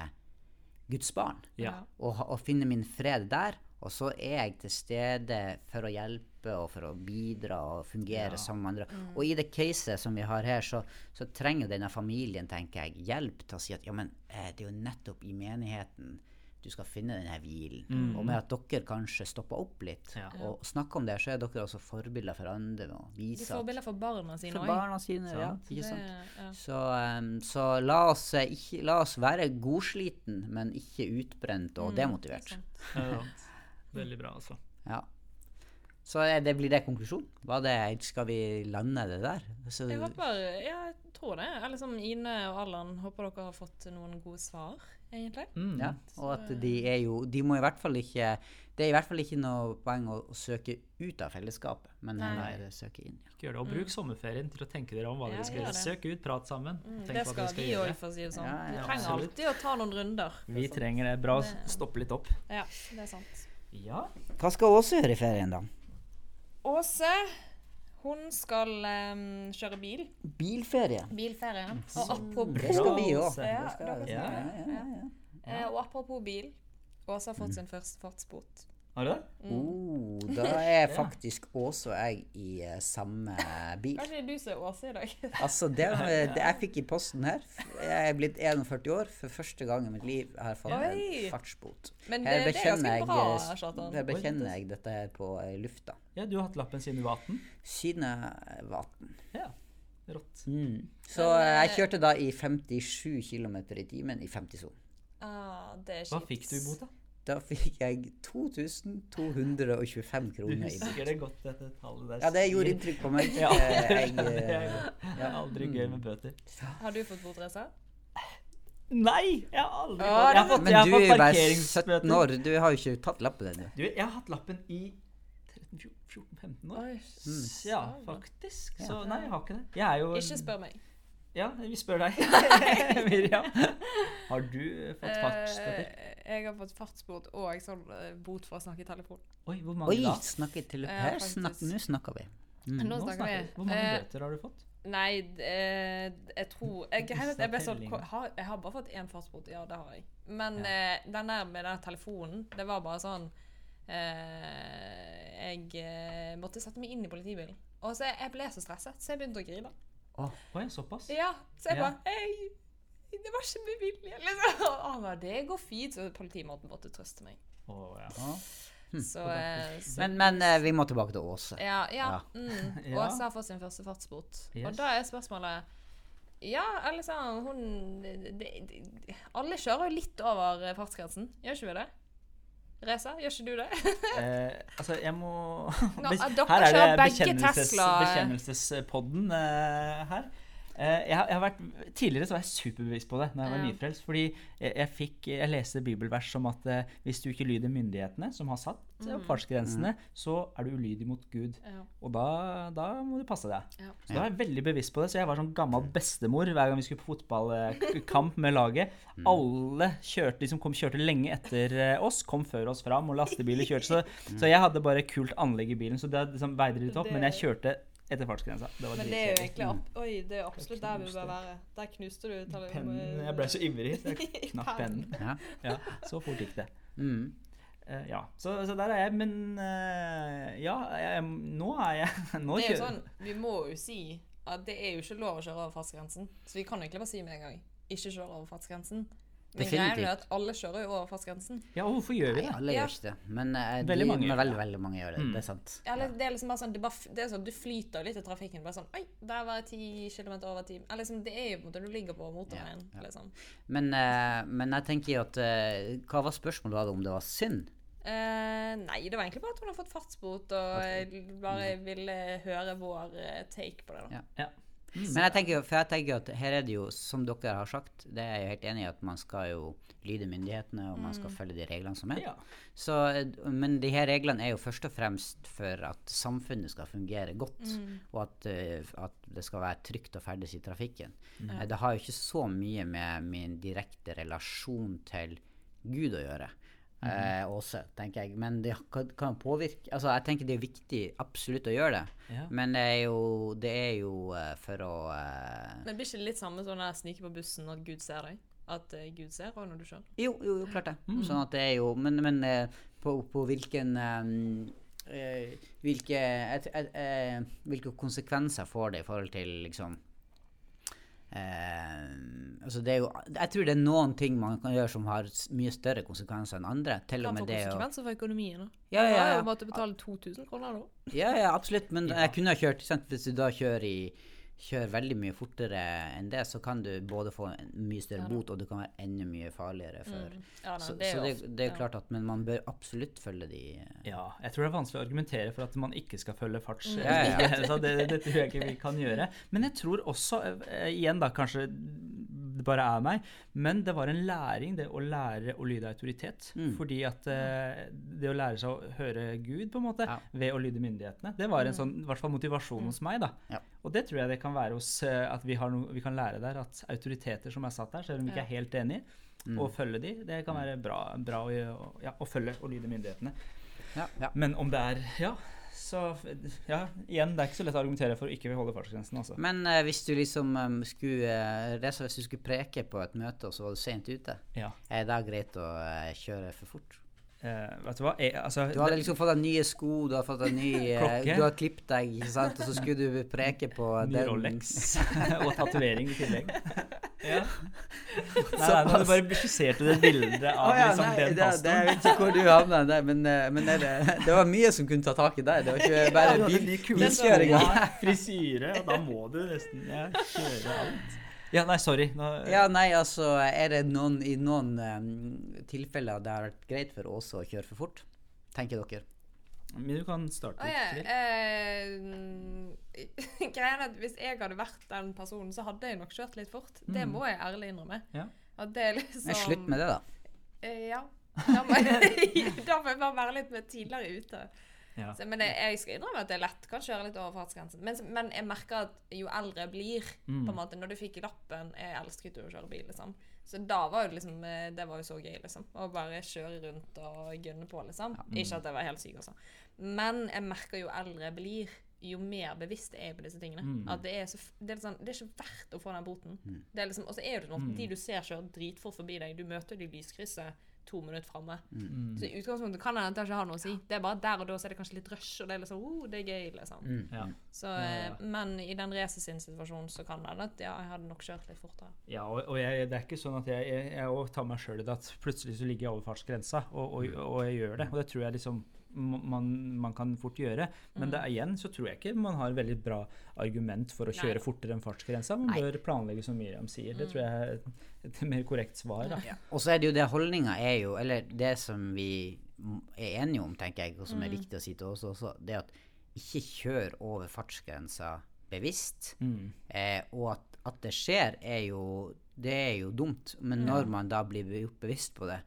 Speaker 2: Guds barn.
Speaker 1: Ja.
Speaker 2: Og, og finne min fred der. Og så er jeg til stede for å hjelpe og for å bidra og fungere
Speaker 1: Ja.
Speaker 2: sammen med andre. Og i det caset som vi har her, så, så trenger denne familien tenker jeg, hjelp til å si at ja, men eh, det er jo nettopp i menigheten du skal finne denne hvilen. Og med at dere kanskje stopper opp litt
Speaker 1: Ja.
Speaker 2: og snakker om det, så er dere også forbilder for andre. Og viser
Speaker 3: de
Speaker 2: forbilder
Speaker 3: bilder for barna sine
Speaker 2: for barna sine. Ja, ikke sant?
Speaker 3: Ja.
Speaker 2: Så, um, så la, oss, eh, ikke, la oss være godsliten, men ikke utbrent og demotivert.
Speaker 1: Ja, Veldig bra, altså.
Speaker 2: Ja. Så det, blir det konklusjonen? Var det, skal vi lande det der? Så,
Speaker 3: Jeg håper, ja, jeg tror det. Eller som Ine og Allan, håper dere har fått noen gode svar, egentlig.
Speaker 1: Mm.
Speaker 2: ja, og at de er jo De må i hvert fall ikke Det er i hvert fall ikke noe poeng å, å søke ut av fellesskapet, men heller søke inn. Ja.
Speaker 1: Gjør det. Og bruk sommerferien til å tenke dere om hva
Speaker 3: Ja,
Speaker 1: dere skal gjøre. Søk ut, prat sammen. Mm,
Speaker 3: Det skal
Speaker 1: skal
Speaker 3: vi òg, for å si det sånn.
Speaker 2: Ja,
Speaker 3: Vi trenger
Speaker 1: absolutt.
Speaker 3: alltid å ta noen runder.
Speaker 1: Vi trenger det. Bra å stoppe litt opp.
Speaker 3: Ja, det er sant.
Speaker 1: Ja.
Speaker 2: Hva skal Åse gjøre i ferien, da?
Speaker 3: Åse, hun skal um, kjøre bil.
Speaker 2: Bilferie.
Speaker 3: Bilferie. Og apropos
Speaker 2: Det skal vi òg.
Speaker 3: Ja,
Speaker 1: Ja,
Speaker 2: ja.
Speaker 3: Eh, og apropos bil. Åse har fått sin første fartsbot.
Speaker 1: Har du det?
Speaker 2: Oh, da er *laughs* faktisk Åse og jeg i uh, samme bil.
Speaker 3: Kanskje det er du som er Åse i dag? *laughs*
Speaker 2: Altså, det, det jeg fikk i posten her Jeg er blitt 41 år. For første gang i mitt liv har jeg fått
Speaker 3: Oi.
Speaker 2: en fartsbot.
Speaker 3: Men det,
Speaker 2: Her
Speaker 3: det er
Speaker 2: bekjenner jeg,
Speaker 3: bra,
Speaker 2: eh, her bekjenner jeg dette her på eh, lufta.
Speaker 1: Ja, du har hatt lappen siden du var 18.
Speaker 2: Siden jeg var 18.
Speaker 1: Ja. Rått.
Speaker 2: Mm. Så
Speaker 3: Men,
Speaker 2: eh, jeg
Speaker 3: eh,
Speaker 2: kjørte da i 57 km i timen i 50-sonen.
Speaker 3: Ah,
Speaker 1: Hva fikk du i bot, da?
Speaker 2: Da fikk jeg 2225 kroner bot.
Speaker 1: husker det godt, dette tallet der.
Speaker 2: Ja, det gjorde inntrykk på meg. *laughs*
Speaker 1: Ja,
Speaker 2: Eh, jeg, *laughs*
Speaker 1: er
Speaker 2: eh.
Speaker 1: Det er aldri gøy med bøter.
Speaker 3: Har du fått botrese?
Speaker 1: Nei! Jeg har aldri fått Jeg har fått,
Speaker 2: Men
Speaker 1: jeg har
Speaker 2: du er jo bare 17 år. Du har jo ikke tatt lappen ennå.
Speaker 1: Jeg har hatt lappen i 13-14-15 år.
Speaker 3: Oi,
Speaker 1: Ja, faktisk. Så nei, jeg har ikke det. Jeg er jo
Speaker 3: Ikke spør meg.
Speaker 1: Ja, vi spør deg. *laughs* *laughs* Miriam. Har du fått fartsbøter?
Speaker 3: Eh, jeg har fått fartsbot og sånn eh, bot for å snakke i telefon.
Speaker 1: Oi, hvor mange
Speaker 2: Oi,
Speaker 1: da?
Speaker 2: Snakke i
Speaker 3: Ja,
Speaker 2: Her snak, nå snakker vi. Mm.
Speaker 3: Nå snakker vi.
Speaker 1: Hvor mange
Speaker 3: Eh,
Speaker 1: bøter har du fått?
Speaker 3: Nei, eh, jeg tror Jeg, jeg, jeg, ble sånn har, Jeg har bare fått én fartsbot. Ja, det har jeg. Men eh, den der med den telefonen, det var bare sånn eh, Jeg måtte sette meg inn i politibilen. Og så jeg, jeg ble så stresset, så jeg begynte å grine.
Speaker 1: Å oi, såpass?
Speaker 3: Ja, så jeg
Speaker 1: Ja.
Speaker 3: bare «Hei, Det var ikke med vilje, liksom. Og han bare 'Det går fint', så politimåten måtte, måtte trøste meg.
Speaker 1: Å, ja.
Speaker 2: Ja.
Speaker 3: Så, eh, så
Speaker 2: Men, men eh, vi må tilbake til Åse.
Speaker 3: Ja, ja.
Speaker 2: Ja.
Speaker 3: Mm. *laughs*
Speaker 1: Ja.
Speaker 3: Åse har fått sin første fartsbot.
Speaker 1: Yes.
Speaker 3: Og da er spørsmålet Ja, eller sånn Hun det, det, Alle kjører jo litt over eh, fartsgrensen, gjør ikke vi det? Reza, gjør ikke du det? *laughs*
Speaker 1: Eh, altså, jeg må
Speaker 3: Nå, *laughs*
Speaker 1: Her er det bekjennelses, bekjennelsespodden eh, her. Eh, jeg, har- jeg har vært, tidligere så var jeg superbevisst på det når jeg var
Speaker 3: Ja.
Speaker 1: nyfrelst. Fordi jeg, jeg, fikk, jeg leste bibelvers som at eh, hvis du ikke lyder myndighetene, som har satt
Speaker 3: Mm.
Speaker 1: eh, fartsgrensene, så er du ulydig mot Gud.
Speaker 3: Ja.
Speaker 1: Og da, da må du passe deg.
Speaker 3: Ja.
Speaker 1: Så da var jeg veldig bevisst på det. Så jeg var sånn gammel bestemor hver gang vi skulle på fotballkamp med laget. Alle kjørte, liksom kom, kjørte lenge etter eh, oss, kom før oss fram, og lastebiler kjørte. Så, så jeg hadde bare kult anlegg i bilen, så det liksom veide litt opp.
Speaker 3: Det-
Speaker 1: Men jeg kjørte etter fartsgrensa. Det var
Speaker 3: Men det er jo egentlig opp, Oi, det er absolutt der vi bør være. Der knuste du
Speaker 1: Pennen Jeg ble så ivrig, så *laughs* jeg knakk pennen.
Speaker 2: Ja.
Speaker 1: Ja, så fort gikk det.
Speaker 2: Mm.
Speaker 1: Uh, ja, så, så der er jeg. Men uh, ja, jeg, nå er jeg *laughs* Nå
Speaker 3: Det er jo sånn, Vi må jo si at det er jo ikke lov å kjøre over fartsgrensen. Så vi kan egentlig bare si med en gang ikke kjøre over fartsgrensen. Men greia er at alle kjører jo over fartsgrensen.
Speaker 1: Ja, og hvorfor gjør vi
Speaker 2: Nei,
Speaker 1: det?
Speaker 2: alle
Speaker 3: Ja.
Speaker 2: gjør ikke det. Men, eh, de,
Speaker 1: Veldig mange
Speaker 2: men veldig,
Speaker 1: det.
Speaker 2: veldig mange gjør det.
Speaker 1: Mm.
Speaker 2: Det er sant.
Speaker 3: Eller det er liksom bare sånn, det bare, det er sånn Du flyter litt i trafikken. Bare sånn Oi, der var jeg 10 km over time. Eller liksom, det er jo på en måte Du ligger på motorveien,
Speaker 2: Ja, ja.
Speaker 3: liksom.
Speaker 2: Men, eh, men jeg tenker jo at eh, Hva var spørsmålet du hadde om det var synd?
Speaker 3: Uh, nei, det var egentlig bare at hun har fått fartsbot, og okay. bare ville høre vår eh, take på det. da.
Speaker 2: Ja.
Speaker 1: Ja.
Speaker 2: Men jeg tenker jo, for jeg tenker at her er det jo, som dere har sagt, det er jeg helt enig i, at man skal jo lyde myndighetene, og man skal følge de reglene som er.
Speaker 1: Ja.
Speaker 2: Så, men de her reglene er jo først og fremst for at samfunnet skal fungere godt, og at, eh, at det skal være trygt å ferdes i trafikken. Mm. Det har jo ikke så mye med min direkte relasjon til Gud å gjøre. Eh, også, tenker jeg. Men det kan, påvirke Altså, jeg tenker det er viktig absolutt å gjøre det.
Speaker 1: Ja.
Speaker 2: Men det er jo, det er jo uh, for å uh,
Speaker 3: Men blir ikke det litt samme sånn der snike på bussen at Gud ser deg? At uh, Gud ser òg når du kjører?
Speaker 2: Jo, jo, jo klart det. Sånn at det er jo Men, men på, på hvilken um, eh, hvilke, et, et, eh, hvilke konsekvenser får det i forhold til liksom eh, altså det jo, Jeg tror det er noen ting man kan gjøre som har mye større konsekvenser enn andre. Til og med det
Speaker 3: konsekvenser for økonomien. da.
Speaker 2: Ja, ja, ja.
Speaker 3: jo måttet betale 2000 kroner da.
Speaker 2: Ja, ja, absolutt. Men *laughs* jeg kunne ha kjørt Hvis du da kjører, i, kjører veldig mye fortere enn det, så kan du både få en mye større
Speaker 3: Ja
Speaker 2: bot, og det kan være enda mye farligere for
Speaker 3: Ja, nei,
Speaker 2: Så,
Speaker 3: det er
Speaker 2: så det, det er klart at Men man bør absolutt følge de eh,
Speaker 1: Ja, jeg tror det er vanskelig å argumentere for at man ikke skal følge farts...
Speaker 3: Mm.
Speaker 2: Ja, ja, *laughs*
Speaker 1: så det, det tror jeg ikke vi kan gjøre. Men jeg tror også, eh, igjen da, kanskje det bare er meg, men det var en læring, det å lære å lyde autoritet.
Speaker 2: Mm.
Speaker 1: Fordi at eh, det å lære seg å høre Gud, på en måte,
Speaker 2: Ja.
Speaker 1: ved å lyde myndighetene, det var en sånn, i hvert fall motivasjon hos meg, da. Og det tror jeg det kan være hos eh, at vi, har noe, vi kan lære der, at autoriteter som er satt der, selv om vi ikke er helt enig, å følge de, det kan være bra, bra å, ja, å følge og lyde myndighetene.
Speaker 2: Ja, ja.
Speaker 1: Men om det er Ja, så Ja, igjen, det er ikke så lett å argumentere for å ikke holde fartsgrensen, altså.
Speaker 2: Men eh, hvis du liksom um, skulle uh, Reza, hvis du skulle preke på et møte, og så var du sent ute,
Speaker 1: Ja.
Speaker 2: er det da greit å uh, kjøre for fort?
Speaker 1: Eh, vet du hva? Jeg, altså,
Speaker 2: Du hadde liksom fått deg nye sko, du hadde fått deg ny *laughs* eh,
Speaker 1: Klokke.
Speaker 2: Du har klippet deg, ikke sant, og så skulle du preke på *laughs*
Speaker 1: Ny
Speaker 2: den
Speaker 1: Rolex *laughs* og tatovering i tillegg. Ja. Nei, nei, du bare skisserte det bildet av
Speaker 2: oh, ja,
Speaker 1: liksom,
Speaker 2: nei,
Speaker 1: den
Speaker 2: det, det, jeg
Speaker 1: pastoren.
Speaker 2: vet ikke hvor du havna der, men, eh, men det, det var mye som kunne ta tak i deg. Det var ikke bare
Speaker 1: Ja,
Speaker 2: bilkjøringa.
Speaker 1: frisyre, og da må du nesten ja, kjøre alt. Ja, nei, sorry. Nå,
Speaker 2: Ja, nei, altså, er det noen, i noen um, tilfeller det har vært greit for oss å kjøre for fort? Tenker dere?
Speaker 1: Men du kan starte
Speaker 3: Oh, ja.
Speaker 1: litt.
Speaker 3: Eh, *laughs* greia er at hvis jeg hadde vært den personen, så hadde jeg nok kjørt litt fort. Det
Speaker 1: Mm.
Speaker 3: må jeg ærlig innrømme.
Speaker 1: Ja.
Speaker 3: At det er liksom
Speaker 2: Men slutt med det, da.
Speaker 3: Eh, ja. Da må, jeg, *laughs* da må jeg bare være litt mer tidligere ute.
Speaker 1: Ja.
Speaker 3: Så, men jeg, jeg skal innrømme at det er lett kan kjøre litt over fartsgrensen. Men, men jeg merker at jo eldre jeg blir
Speaker 1: Mm.
Speaker 3: på en måte, Når du fikk lappen Jeg elsket jo å kjøre bil, liksom. Så da var jo liksom eh, Det var jo så gøy, liksom. Å bare kjøre rundt og gunne på, liksom. Ikke at jeg var helt syk, altså. Men jeg merker jo eldre jeg blir, jo mer bevisst jeg er på disse tingene.
Speaker 1: Mm.
Speaker 3: At det er, så, det, er sånn, det er ikke verdt å få den boten. Det er liksom, og så er det noe,
Speaker 1: Mm.
Speaker 3: de du ser kjøre dritfort forbi deg. Du møter de i lyskrysset to minutter framme.
Speaker 1: Mm.
Speaker 3: Så i utgangspunktet kan det ikke ha noe å si. Det er bare der og da så er det kanskje litt rush, og det er liksom, oh, det er gøy, liksom.
Speaker 2: Mm.
Speaker 1: Ja.
Speaker 3: Så,
Speaker 1: Ja, ja.
Speaker 3: eh, Men i den Reze sin situasjon så kan det hende at ja, jeg hadde nok kjørt litt fortere.
Speaker 1: Ja, og, og jeg, det er ikke sånn at jeg, jeg, jeg tar meg sjøl i det at plutselig så ligger jeg over fartsgrensa, og, og, og jeg gjør det. Og det tror jeg liksom man, man kan fort gjøre. Men det er, igjen så tror jeg ikke man har veldig bra argument for å
Speaker 3: Nei.
Speaker 1: kjøre fortere enn fartsgrensa. Man
Speaker 2: Nei.
Speaker 1: bør planlegge som Miriam sier. Det tror jeg er et, mer korrekt svar. Da.
Speaker 2: Og så er det jo det holdninga er jo, eller det som vi er enige om, tenker jeg, og som er viktig å si til oss også, det at ikke kjør over fartsgrensa bevisst,
Speaker 1: Mm.
Speaker 2: eh, og at at det skjer, er jo Det er jo dumt. Men når man da blir gjort bevisst på det,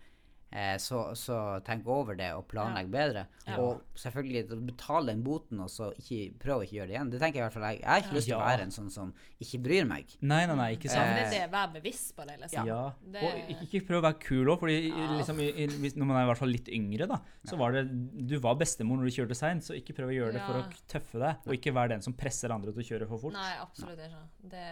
Speaker 2: så, så tenk over det og planlegg bedre. Og selvfølgelig betal betale den boten og så ikke prøv å ikke gjøre det igjen. Det tenker jeg i hvert fall jeg. Jeg har ikke lyst til å være en sånn som ikke bryr meg.
Speaker 1: Nei, nei, nei, ikke sant?
Speaker 3: eh. det er det, vær bevisst på det, liksom.
Speaker 1: Ja.
Speaker 3: Det-
Speaker 1: Og ikke, ikke prøv å være kul òg, fordi liksom, når man er i hvert fall litt yngre, da, så var det Du var bestemor når du kjørte seint, så ikke prøv å gjøre det for å tøffe deg, og ikke vær den som presser andre til å kjøre for fort.
Speaker 3: Nei, absolutt ikke. Det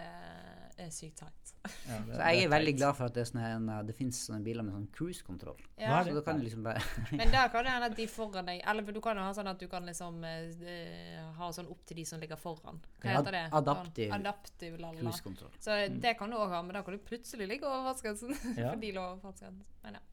Speaker 3: er sykt teit.
Speaker 1: Ja, det-
Speaker 2: Så jeg er veldig glad for at det, er sånne, det finnes sånne biler med sånn cruise-kontroll.
Speaker 3: Ja.
Speaker 2: Så da kan du liksom bare *laughs*
Speaker 3: Men da kan det hende at de foran deg Eller du kan jo ha sånn at du kan liksom eh, ha sånn opp til de som ligger foran. Hva heter det?
Speaker 2: adaptiv
Speaker 3: Sånn, adaptiv lalla.
Speaker 2: cruise-kontroll.
Speaker 3: Så det kan du òg ha, men da kan du plutselig ligge over fartsgrensen.
Speaker 1: Ja. *laughs*
Speaker 3: For de lå over fartsgrensen. Men ja.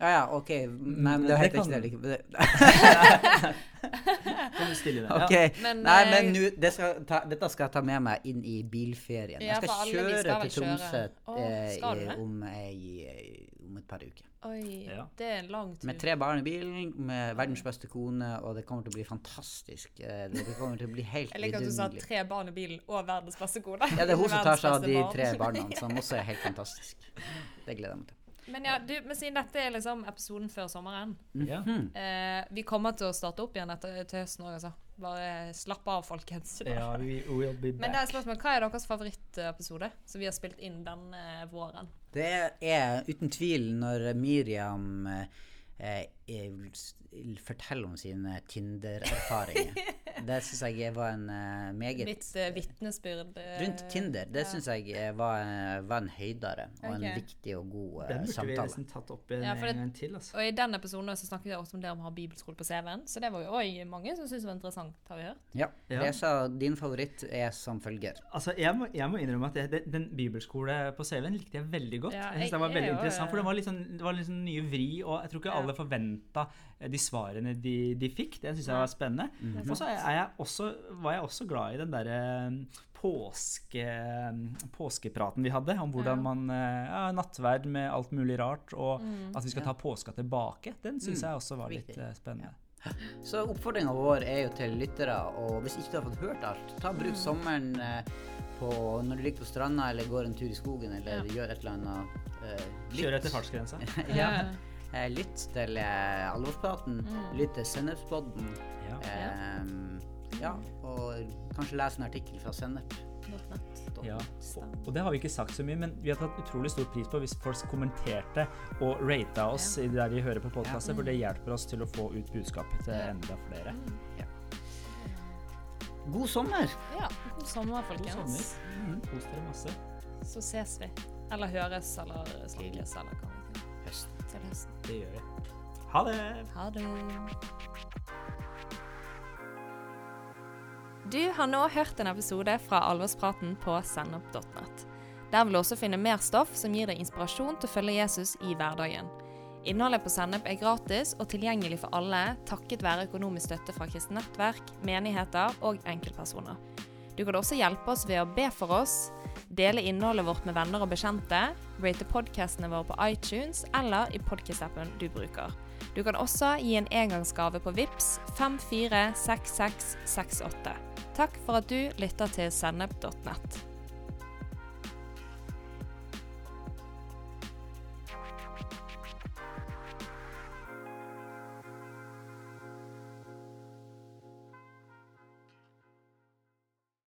Speaker 2: Ja ja, OK. Nei, men det
Speaker 1: det
Speaker 2: heter
Speaker 1: kan-
Speaker 2: ikke det. likevel. *laughs* det- *laughs*
Speaker 1: Kan du stille deg?
Speaker 2: OK.
Speaker 1: Ja.
Speaker 3: Men,
Speaker 2: Nei,
Speaker 3: eh,
Speaker 2: men nu, det skal ta, dette skal jeg ta med meg inn i bilferien. Jeg skal
Speaker 3: alle
Speaker 2: kjøre
Speaker 3: skal
Speaker 2: til Tromsø eh, i,
Speaker 3: det?
Speaker 2: om, om et par uker.
Speaker 3: Oi,
Speaker 1: Ja.
Speaker 3: det er en lang tur.
Speaker 2: Med tre barn i bilen, med verdens beste kone, og det kommer til å bli fantastisk. Eh, Det det kommer til å bli helt *laughs*
Speaker 3: Jeg liker at du sa tre barn i bilen og verdens beste kone.
Speaker 2: Ja, det er hun som tar seg av de tre barna, som også er helt fantastisk. Det gleder jeg meg til.
Speaker 3: Men ja, du, men siden dette er liksom episoden før sommeren
Speaker 1: Ja.
Speaker 2: Mhm.
Speaker 3: eh, Vi kommer til å starte opp igjen etter, til høsten òg, altså. Bare slapp av, folkens.
Speaker 1: ja, we will be
Speaker 3: Men det
Speaker 1: back.
Speaker 3: er spørsmål, hva er deres favorittepisode som vi har spilt inn denne våren?
Speaker 2: Det er uten tvil når Miriam eh, eh, s- om sine Tinder-erfaringer. *laughs* Det syns jeg var en eh, meget
Speaker 3: Mitt uh, vitnesbyrd eh,
Speaker 2: Rundt Tinder, det
Speaker 3: ja.
Speaker 2: syns jeg var, var en høydere og en viktig og god samtale.
Speaker 1: Den burde vi liksom tatt opp en,
Speaker 3: Ja, det,
Speaker 1: en gang til. altså.
Speaker 3: Og i den episoden så snakket vi også om det om å ha bibelskole på CV-en, så det var jo òg mange som syntes var interessant, har vi hørt.
Speaker 2: Ja.
Speaker 1: Ja.
Speaker 2: Lesa, din favoritt er som følger.
Speaker 1: Altså, jeg må, jeg må innrømme at jeg, den, den bibelskole på CV-en likte jeg veldig godt.
Speaker 3: Ja,
Speaker 1: jeg synes
Speaker 3: syns
Speaker 1: Det var veldig
Speaker 3: jeg-
Speaker 1: interessant, for det var litt sånn, det var litt sånn nye vri, og jeg tror ikke
Speaker 3: Ja.
Speaker 1: alle forventa de svarene de, de fikk. Det syns jeg var spennende.
Speaker 3: Mm.
Speaker 1: Men så er jeg også, var jeg også glad i den derre påske, påskepraten vi hadde, om hvordan
Speaker 3: Ja.
Speaker 1: man eh, ja, Nattverd med alt mulig rart, og
Speaker 3: Mm.
Speaker 1: at vi skal ta påska tilbake. Den syns
Speaker 2: Mm.
Speaker 1: jeg også var litt
Speaker 2: Viktig.
Speaker 1: eh, spennende.
Speaker 2: Så oppfordringa vår er jo til lyttere, og hvis ikke du har fått hørt alt, ta
Speaker 3: Mm.
Speaker 2: bruk sommeren eh, på, når du ligger på stranda eller går en tur i skogen eller
Speaker 3: Ja.
Speaker 2: gjør et eller annet. eh.
Speaker 1: Kjøre etter fartsgrensa. *laughs*
Speaker 2: ja. Eh, lytt til eh, alvorspraten,
Speaker 3: Mm.
Speaker 2: lytt til Sennepspodden.
Speaker 1: Ja.
Speaker 2: Eh, ja, og kanskje lese en artikkel fra Sennep.
Speaker 1: Ja, og, og det har vi ikke sagt så mye, men vi har tatt utrolig stor pris på hvis folk kommenterte og rata oss i der de hører på podkaster, for det hjelper oss til å få ut budskapet til enda flere.
Speaker 2: God sommer!
Speaker 3: Ja, god sommer,
Speaker 1: God
Speaker 3: folkens.
Speaker 1: sommer. Mm, Kos dere masse.
Speaker 3: Så ses vi. Eller høres, eller skrives, eller hva høsten.
Speaker 1: Det gjør vi. Ha det!
Speaker 3: Ha det. Du har nå hørt en episode fra Alvorspraten på sennep.net. Der vil du også finne mer stoff som gir deg inspirasjon til å følge Jesus i hverdagen. Innholdet på Sennep er gratis og tilgjengelig for alle takket være økonomisk støtte fra kristent nettverk, menigheter og enkeltpersoner. Du kan også hjelpe oss ved å be for oss, dele innholdet vårt med venner og bekjente, rate podkastene våre på iTunes eller i podkast-appen du bruker. Du kan også gi en engangsgave på VIPS 546668. Takk for at du lytter til sennep.nett.